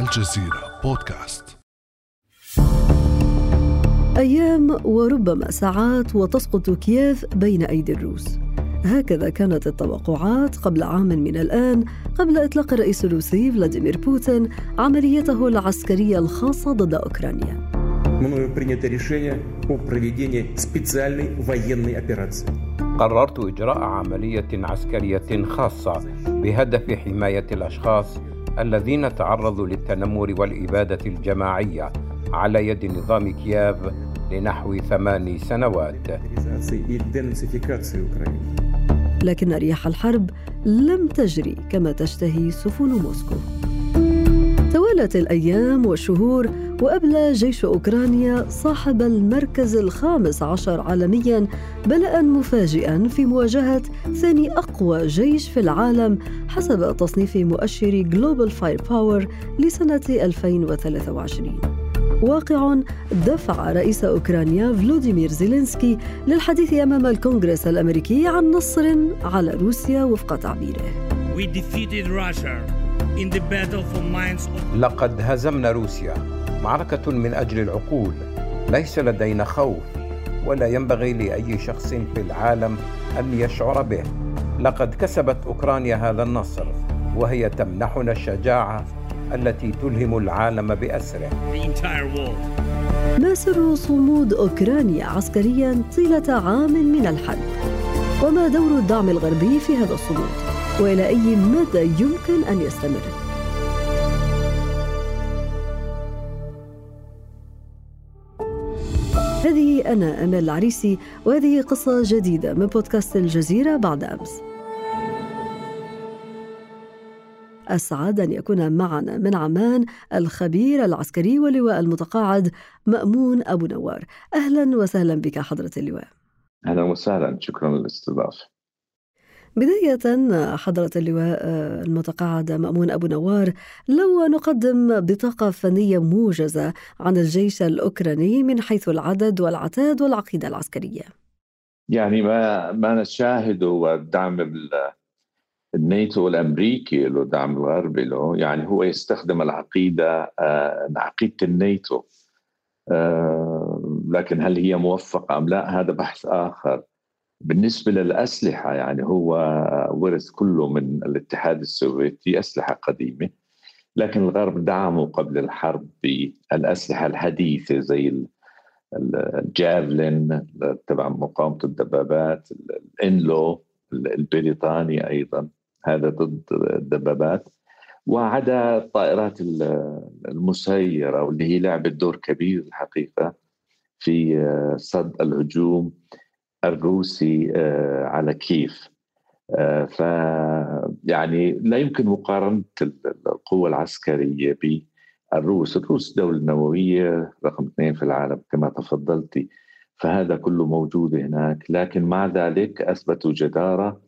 الجزيرة بودكاست أيام وربما ساعات وتسقط كييف بين أيدي الروس هكذا كانت التوقعات قبل عام من الآن قبل إطلاق الرئيس الروسي فلاديمير بوتين عمليته العسكرية الخاصة ضد أوكرانيا мною принято решение о проведении специальной военной операции. قررت إجراء عملية عسكرية خاصة بهدف حماية الأشخاص الذين تعرضوا للتنمر والإبادة الجماعية على يد نظام كييف لنحو ثمان سنوات. لكن رياح الحرب لم تجري كما تشتهي سفن موسكو. توالت الأيام والشهور وأبلى جيش أوكرانيا صاحب المركز الخامس عشر عالميا بلاء مفاجئا في مواجهة ثاني أقوى جيش في العالم حسب تصنيف مؤشر Global Firepower لسنة 2023 واقع دفع رئيس أوكرانيا فلوديمير زيلينسكي للحديث أمام الكونغرس الأمريكي عن نصر على روسيا وفق تعبيره. We defeated Russia لقد هزمنا روسيا. معركة من أجل العقول. ليس لدينا خوف ولا ينبغي لأي شخص في العالم أن يشعر به. لقد كسبت أوكرانيا هذا النصر وهي تمنحنا الشجاعة التي تلهم العالم بأسره. ما سر صمود أوكرانيا عسكريا طيلة عام من الحرب؟ وما دور الدعم الغربي في هذا الصمود؟ وإلى أي مدى يمكن أن يستمر؟ هذه أنا امال العريسي وهذه قصة جديدة من بودكاست الجزيرة بعد أمس. أسعد أن يكون معنا من عمان الخبير العسكري واللواء المتقاعد مأمون أبو نوار. أهلا وسهلا بك حضرة اللواء. أهلا وسهلا. شكرا للاستضافة. بداية حضرة اللواء المتقاعد مأمون أبو نوار لو نقدم بطاقة فنية موجزة عن الجيش الأوكراني من حيث العدد والعتاد والعقيدة العسكرية. يعني ما ما نشاهده والدعم الناتو الأمريكي له دعم الغربي له. يعني هو يستخدم العقيدة آه، عقيدة الناتو. آه، لكن هل هي موفقة أم لا؟ هذا بحث آخر. بالنسبة للأسلحة يعني هو ورث كله من الاتحاد السوفيتي أسلحة قديمة لكن الغرب دعموا قبل الحرب بالأسلحة الحديثة زي الجافلين تبع مقاومة الدبابات الإنلو البريطاني أيضا هذا ضد الدبابات. وعدا الطائرات المسيرة واللي هي لعبت دور كبير الحقيقة في صد الهجوم. الروسي آه، على كيف. آه، ف يعني لا يمكن مقارنة القوة العسكرية بالروس، الروس. دولة نووية رقم اثنين في العالم كما تفضلتي. فهذا كله موجود هناك، لكن مع ذلك أثبتوا جدارة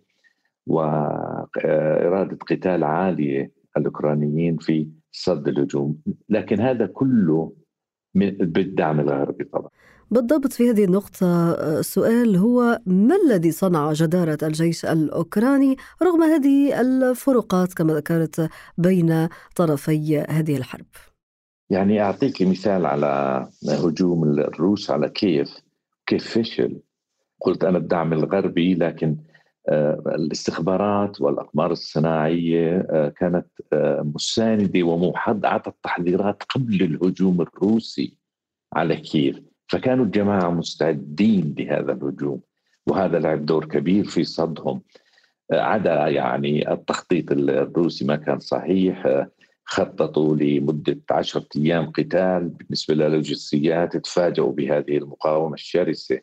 واراده قتال عالية الأوكرانيين في صد الهجوم، لكن هذا كله بالدعم الغربي طبعا. بالضبط في هذه النقطة السؤال هو ما الذي صنع جدارة الجيش الأوكراني رغم هذه الفروقات كما ذكرت بين طرفي هذه الحرب؟ يعني أعطيك مثال على هجوم الروس على كيف كيف فشل. قلت أنا الدعم الغربي لكن آه، الاستخبارات والأقمار الصناعية آه، كانت آه، مساندة وموحدة أعطت تحذيرات قبل الهجوم الروسي على كييف. فكانوا الجماعة مستعدين لهذا الهجوم وهذا لعب دور كبير في صدهم. عدا يعني التخطيط الروسي ما كان صحيح خططوا لمدة عشرة أيام قتال بالنسبة للوجستيات تفاجئوا بهذه المقاومة الشرسة.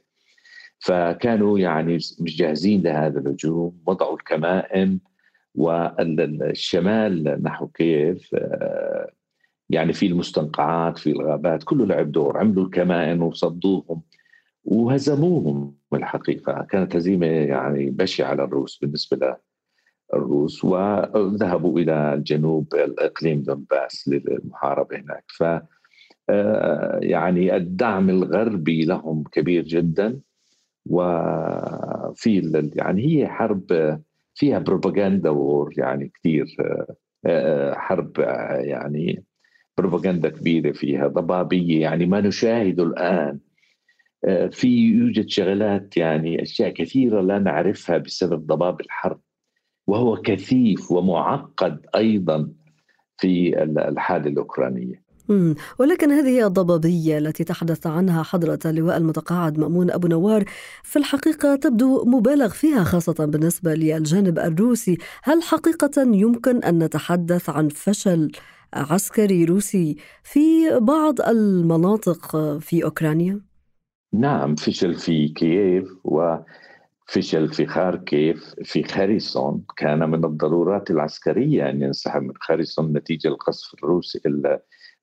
فكانوا يعني مش جاهزين لهذا الهجوم وضعوا الكمائن والشمال نحو كيف يعني في المستنقعات في الغابات كله لعب دور عملوا الكمائن وصدوهم وهزموهم الحقيقة. كانت هزيمة يعني بشعة للروس بالنسبة للروس وذهبوا إلى الجنوب الإقليم دونباس للمحاربة هناك. ف آه، يعني الدعم الغربي لهم كبير جدا وفي يعني هي حرب فيها بروباغندا وور يعني كثير آه، آه، حرب يعني بروباغندا كبيرة فيها ضبابية يعني ما نشاهده الآن. آه، في يوجد شغلات يعني أشياء كثيرة لا نعرفها بسبب ضباب الحرب وهو كثيف ومعقد أيضا في الحالة الأوكرانية. ولكن هذه الضبابية التي تحدث عنها حضرة اللواء المتقاعد مأمون أبو نوار في الحقيقة تبدو مبالغ فيها خاصة بالنسبة للجانب الروسي. هل حقيقة يمكن أن نتحدث عن فشل عسكري روسي في بعض المناطق في أوكرانيا؟ نعم فشل في كييف وفشل في خاركيف في خاريسون كان من الضرورات العسكرية أن ينسحب من خاريسون نتيجة القصف الروسي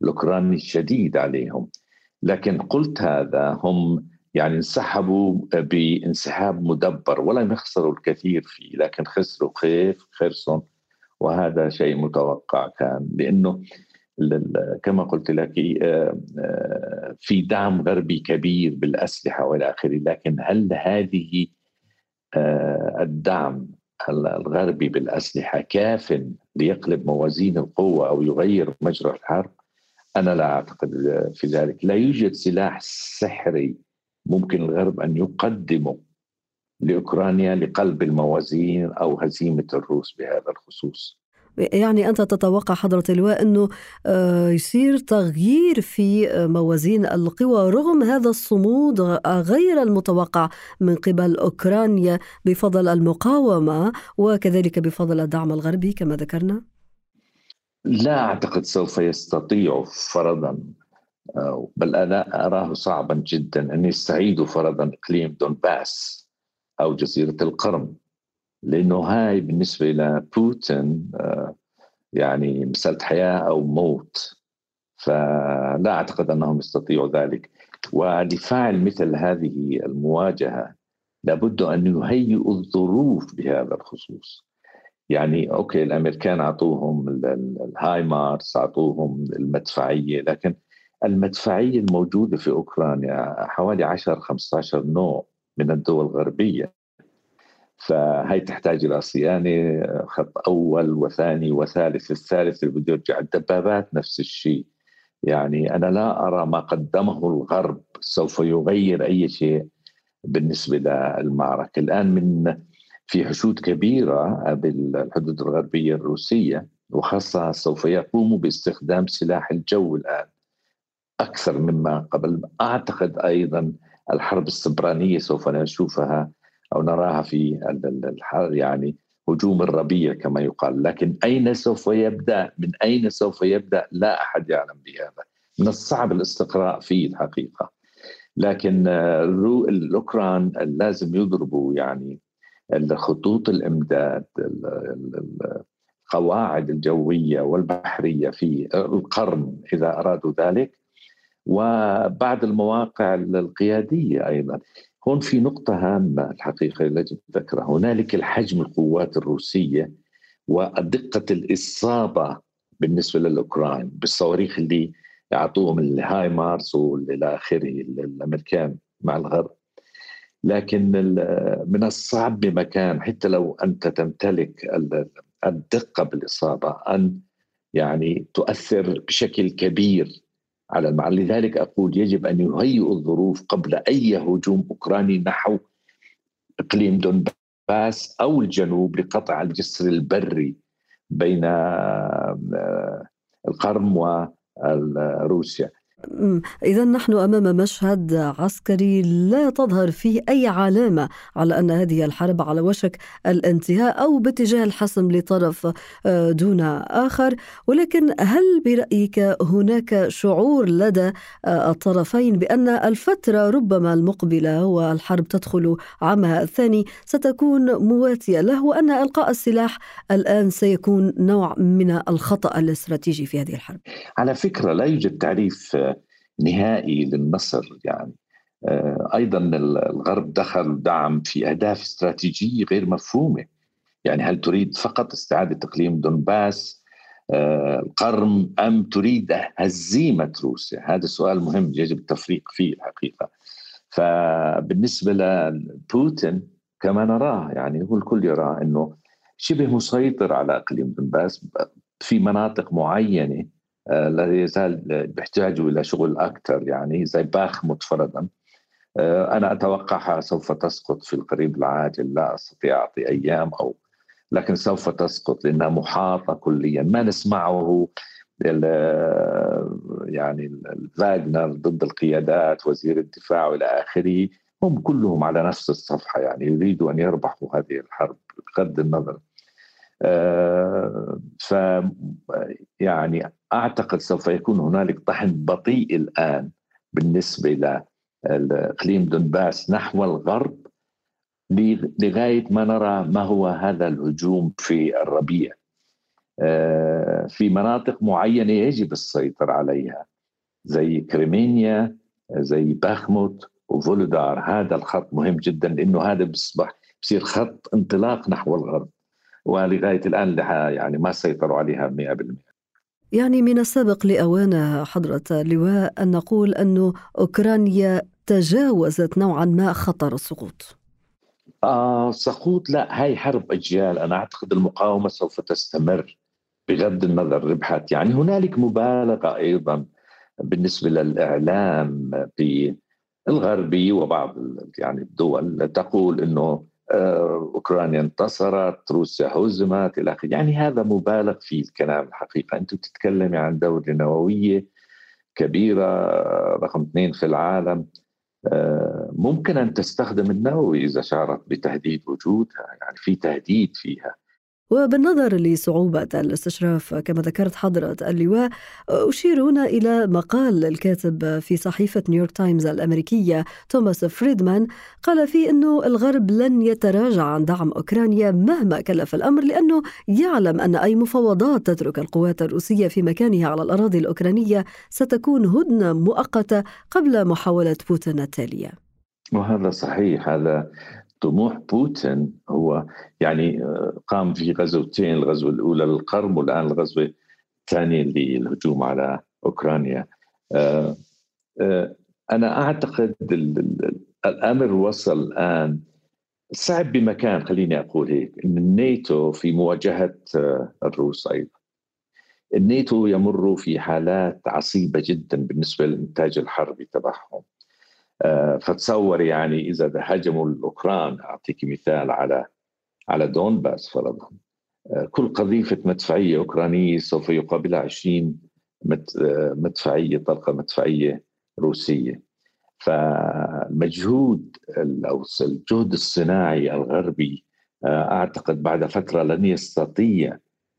الأوكراني الشديد عليهم لكن قلت هذا هم يعني انسحبوا بانسحاب مدبر ولم يخسروا الكثير فيه لكن خسروا خيف خيرسون وهذا شيء متوقع كان لأنه كما قلت لك آه، آه، في دعم غربي كبير بالأسلحة وإلى آخره. لكن هل هذه آه، الدعم الغربي بالأسلحة كاف ليقلب موازين القوة أو يغير مجرى الحرب؟ أنا لا أعتقد في ذلك، لا يوجد سلاح سحري ممكن الغرب أن يقدمه. لأوكرانيا لقلب الموازين أو هزيمة الروس بهذا الخصوص. يعني أنت تتوقع حضرة اللواء أنه آه، يصير تغيير في موازين القوى رغم هذا الصمود غير المتوقع من قبل أوكرانيا بفضل المقاومة وكذلك بفضل الدعم الغربي كما ذكرنا؟ لا أعتقد سوف يستطيع فرضا آه، بل أنا أراه صعبا جدا أن يستعيدوا فرضا إقليم دونباس أو جزيرة القرم. لأنه هاي بالنسبة إلى بوتين آه، يعني مسألة حياة أو موت. فلا أعتقد أنهم يستطيعوا ذلك. ولفعل مثل هذه المواجهة لابد أن يهيئوا الظروف بهذا الخصوص. يعني okay الأمريكان أعطوهم ال HIMARS أعطوهم المدفعية لكن المدفعية الموجودة في أوكرانيا حوالي 10 15 نوع. من الدول الغربية. فهي تحتاج إلى صيانة خط أول وثاني وثالث الثالث اللي بده يرجع. الدبابات نفس الشيء. يعني أنا لا أرى ما قدمه الغرب سوف يغير أي شيء بالنسبة للمعركة. الآن من في حشود كبيرة بالحدود الغربية الروسية وخاصة سوف يقوموا باستخدام سلاح الجو الآن أكثر مما قبل. أعتقد أيضا الحرب السبرانية سوف نشوفها أو نراها في الحرب يعني هجوم الربيع كما يقال. لكن أين سوف يبدأ؟ من أين سوف يبدأ؟ لا أحد يعلم بهذا. من الصعب الاستقراء فيه الحقيقة. لكن الأوكران لازم يضربوا يعني خطوط الإمداد القواعد الجوية والبحرية في القرن إذا أرادوا ذلك. وبعد المواقع القيادية أيضا. هون في نقطة هامة الحقيقة يجب ذكرها هنالك الحجم القوات الروسية ودقة الإصابة بالنسبة للأوكران بالصواريخ اللي يعطوهم الهاي مارس والى آخره الأمريكان مع الغرب. لكن من الصعب بمكان حتى لو أنت تمتلك الدقة بالإصابة أن يعني تؤثر بشكل كبير على المعنى لذلك أقول يجب أن يهيئوا الظروف قبل أي هجوم أوكراني نحو إقليم دونباس أو الجنوب لقطع الجسر البري بين آه، القرم وروسيا إذا نحن أمام مشهد عسكري لا تظهر فيه أي علامة على أن هذه الحرب على وشك الانتهاء أو باتجاه الحسم لطرف آه، دون آخر. ولكن هل برأيك هناك شعور لدى آه، الطرفين بأن الفترة ربما المقبلة والحرب تدخل عامها الثاني ستكون مواتية له وأن إلقاء السلاح الآن سيكون نوع من الخطأ الاستراتيجي في هذه الحرب؟ على فكرة لا يوجد تعريف نهائي للنصر يعني آه، أيضا الغرب دخل دعم في أهداف استراتيجية غير مفهومة يعني هل تريد فقط استعادة إقليم دونباس آه، القرم أم تريد هزيمة روسيا؟ هذا سؤال مهم يجب التفريق فيه الحقيقة. فبالنسبة لبوتين كما نراه يعني هو الكل يرى إنه شبه مسيطر على إقليم دونباس في مناطق معينة لا يزال بيحتاجوا إلى شغل أكثر يعني زي باخمت فرضا أنا اتوقعها سوف تسقط في القريب العاجل لا أستطيع أعطي أيام أو لكن سوف تسقط لأنها محاطة كليا. ما نسمعه يعني فاغنر ضد القيادات وزير الدفاع وإلى آخره هم كلهم على نفس الصفحة يعني يريدوا أن يربحوا هذه الحرب بغض النظر. آه، ف يعني أعتقد سوف يكون هنالك طحن بطيء الآن بالنسبة لاقليم دونباس نحو الغرب لغاية ما نرى ما هو هذا الهجوم في الربيع. آه، في مناطق معينة يجب السيطرة عليها زي كريمينيا زي باخموت وفولودار. هذا الخط مهم جدا لأنه هذا بيصبح بصير خط انطلاق نحو الغرب. ولغاية الآن يعني ما سيطروا عليها 100% يعني من السابق لأوان حضرة اللواء أن نقول أن أوكرانيا تجاوزت نوعا ما خطر السقوط. آه سقوط لا هاي حرب أجيال. أنا أعتقد المقاومة سوف تستمر بغض النظر ربحت. يعني هنالك مبالغة أيضا بالنسبة للإعلام في الغربي وبعض يعني الدول تقول آه، أوكرانيا انتصرت روسيا هزمت إلى آخره. يعني هذا مبالغ فيه الكلام الحقيقة أنت بتتكلمي عن دولة نووية كبيرة رقم اثنين في العالم. آه، ممكن أن تستخدم النووي إذا شعرت بتهديد وجودها. يعني في تهديد فيها. وبالنظر لصعوبة الاستشراف كما ذكرت حضرة اللواء أشير هنا إلى مقال الكاتب في صحيفة نيويورك تايمز الأمريكية توماس فريدمان قال فيه أنه الغرب لن يتراجع عن دعم أوكرانيا مهما كلف الأمر لأنه يعلم أن أي مفاوضات تترك القوات الروسية في مكانها على الأراضي الأوكرانية ستكون هدنة مؤقتة قبل محاولة بوتين التالية. وهذا صحيح هذا طموح بوتين هو يعني آه، قام في غزوتين الغزوة الأولى للقرم والآن الغزوة الثانية للهجوم على أوكرانيا. آه، آه، أنا أعتقد الأمر وصل الآن صعب بمكان خليني أقول هيك إن الناتو في مواجهة الروس أيضا. الناتو يمر في حالات عصيبة جدا بالنسبة للإنتاج الحربي تبعهم. فتصور يعني إذا هاجموا الأوكران أعطيك مثال على على دونباس فرضا. آه، كل قذيفة مدفعية أوكرانية سوف يقابلها 20 آه، مدفعية طلقة مدفعية روسية. فالمجهود أو الجهد الصناعي الغربي أعتقد بعد فترة لن يستطيع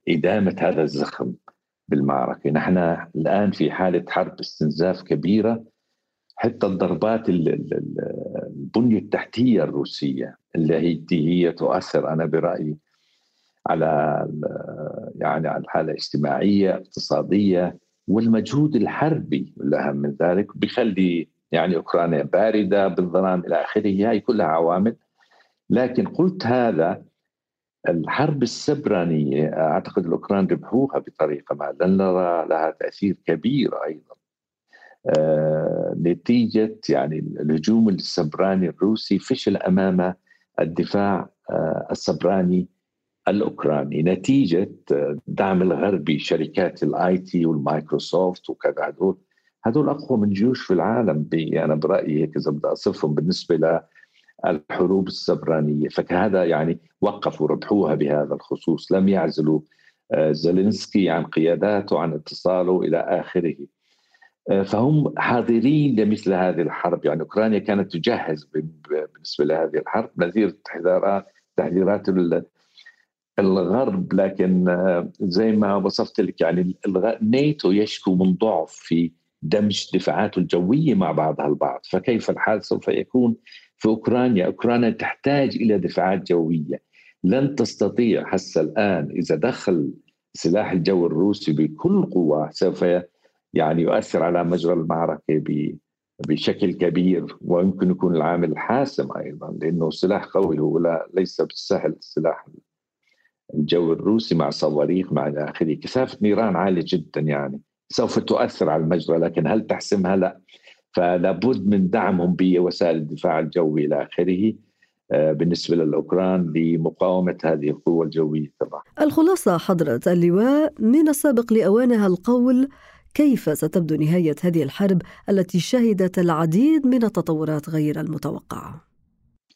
إدامة هذا الزخم بالمعركة، نحن الآن في حالة حرب استنزاف كبيرة. حتى الضربات البنية التحتية الروسية اللي هي تؤثر أنا برأيي على يعني على الحالة الاجتماعية اقتصادية والمجهود الحربي الأهم من ذلك بخلي يعني أوكرانيا باردة بالظلام إلى آخره. هاي كلها عوامل. لكن قلت هذا الحرب السبرانية أعتقد الأوكران ربحوها بطريقة ما لن نرى لها تأثير كبير أيضا. نتيجة يعني الهجوم السبراني الروسي فشل أمام الدفاع آه، السبراني الأوكراني. نتيجة آه، دعم الغربي شركات ال IT وال Microsoft وكذا. هدول هدول أقوى من جيوش في العالم أنا برأيي هيك إذا بدي أصفهم بالنسبة للحروب السبرانية. فهذا يعني وقفوا ربحوها بهذا الخصوص. لم يعزلوا زيلينسكي عن قياداته عن اتصاله إلى آخره. آه، فهم حاضرين لمثل هذه الحرب. يعني أوكرانيا كانت تجهز بالنسبة لهذه الحرب. نذير تحذيرات تحذيرات الغرب لكن آه، زي ما وصفت لك يعني الناتو يشكو من ضعف في دمج دفاعاته الجوية مع بعضها البعض. فكيف الحال سوف يكون في أوكرانيا؟ أوكرانيا تحتاج إلى دفاعات جوية. لن تستطيع حتى الآن إذا دخل سلاح الجو الروسي بكل قوة سوف يعني يؤثر على مجرى المعركة بشكل كبير ويمكن يكون العامل الحاسم أيضا لأنه سلاح قوي هو لا ليس بالسهل السلاح الجو الروسي مع صواريخ مع إلى آخره. كثافة نيران عالية جدا يعني سوف تؤثر على المجرى لكن هل تحسمها؟ لا. فلابد من دعمهم بوسائل الدفاع الجوي إلى آخره بالنسبة للأوكران لمقاومة هذه القوة الجوية طبعا. الخلاصة حضرة اللواء من السابق لأوانها القول كيف ستبدو نهاية هذه الحرب التي شهدت العديد من التطورات غير المتوقعه.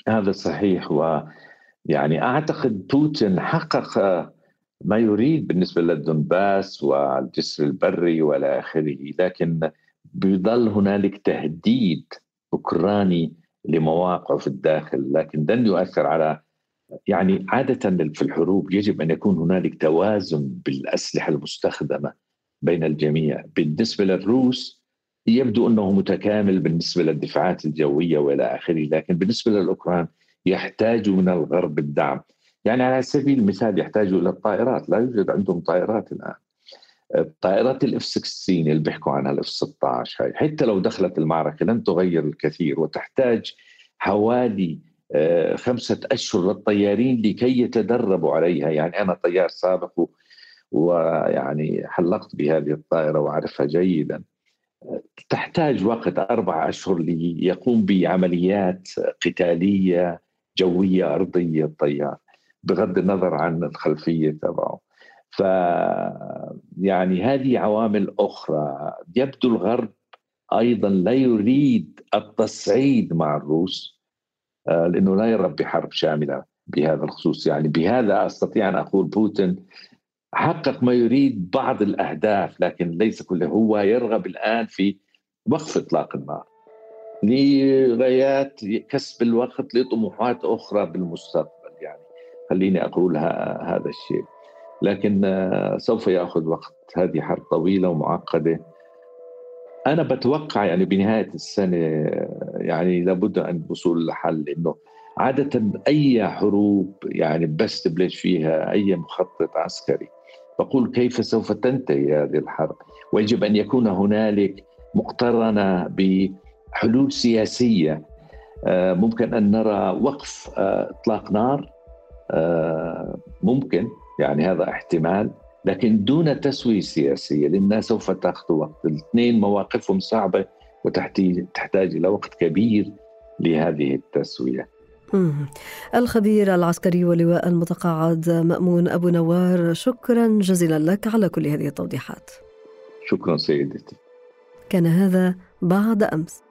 هذا صحيح ويعني أعتقد بوتين حقق ما يريد بالنسبة للدنباس والجسر البري وإلى آخره لكن بيظل هنالك تهديد أوكراني لمواقعه في الداخل لكن لن يؤثر على يعني عادة في الحروب يجب أن يكون هنالك توازن بالأسلحة المستخدمة بين الجميع. بالنسبة للروس يبدو أنه متكامل بالنسبة للدفاعات الجوية وإلى آخره لكن بالنسبة للأوكران يحتاج من الغرب الدعم. يعني على سبيل المثال يحتاجوا إلى الطائرات. لا يوجد عندهم طائرات الآن. طائرات ال F 16 اللي بيحكوا عنها ال F 16 هاي. حتى لو دخلت المعركة لن تغير الكثير وتحتاج حوالي آه، خمسة أشهر للطيارين لكي يتدربوا عليها. يعني أنا طيار سابق ويعني حلقت بهذه الطائرة وأعرفها جيدا. تحتاج وقت أربع أشهر ليقوم بعمليات قتالية جوية أرضية الطيار بغض النظر عن الخلفية تبعه. ف يعني هذه عوامل أخرى. يبدو الغرب أيضا لا يريد التصعيد مع الروس آه، لأنه لا يرغب بحرب شاملة بهذا الخصوص. يعني بهذا أستطيع أن أقول بوتين حقق ما يريد بعض الأهداف لكن ليس كله. هو يرغب الآن في وقف إطلاق النار لغايات كسب الوقت لطموحات أخرى بالمستقبل يعني خليني أقول هذا الشيء. لكن آه، سوف يأخذ وقت. هذه حرب طويلة ومعقدة. أنا بتوقع يعني بنهاية السنة يعني لابد أن الوصول لحل إنه عادة أي حروب يعني بس تبلش فيها أي مخطط عسكري بقول كيف سوف تنتهي هذه الحرب؟ ويجب أن يكون هنالك مقترنة بحلول سياسية. آه، ممكن أن نرى وقف آه، إطلاق نار. ممكن يعني هذا احتمال لكن دون تسوية سياسية. لأنها سوف تأخذ وقت. الاثنين مواقفهم صعبة وتحتاج إلى وقت كبير لهذه التسوية. الخبير العسكري ولواء المتقاعد مأمون أبو نوار شكرا جزيلا لك على كل هذه التوضيحات. شكرا سيدتي. كان هذا بعد أمس.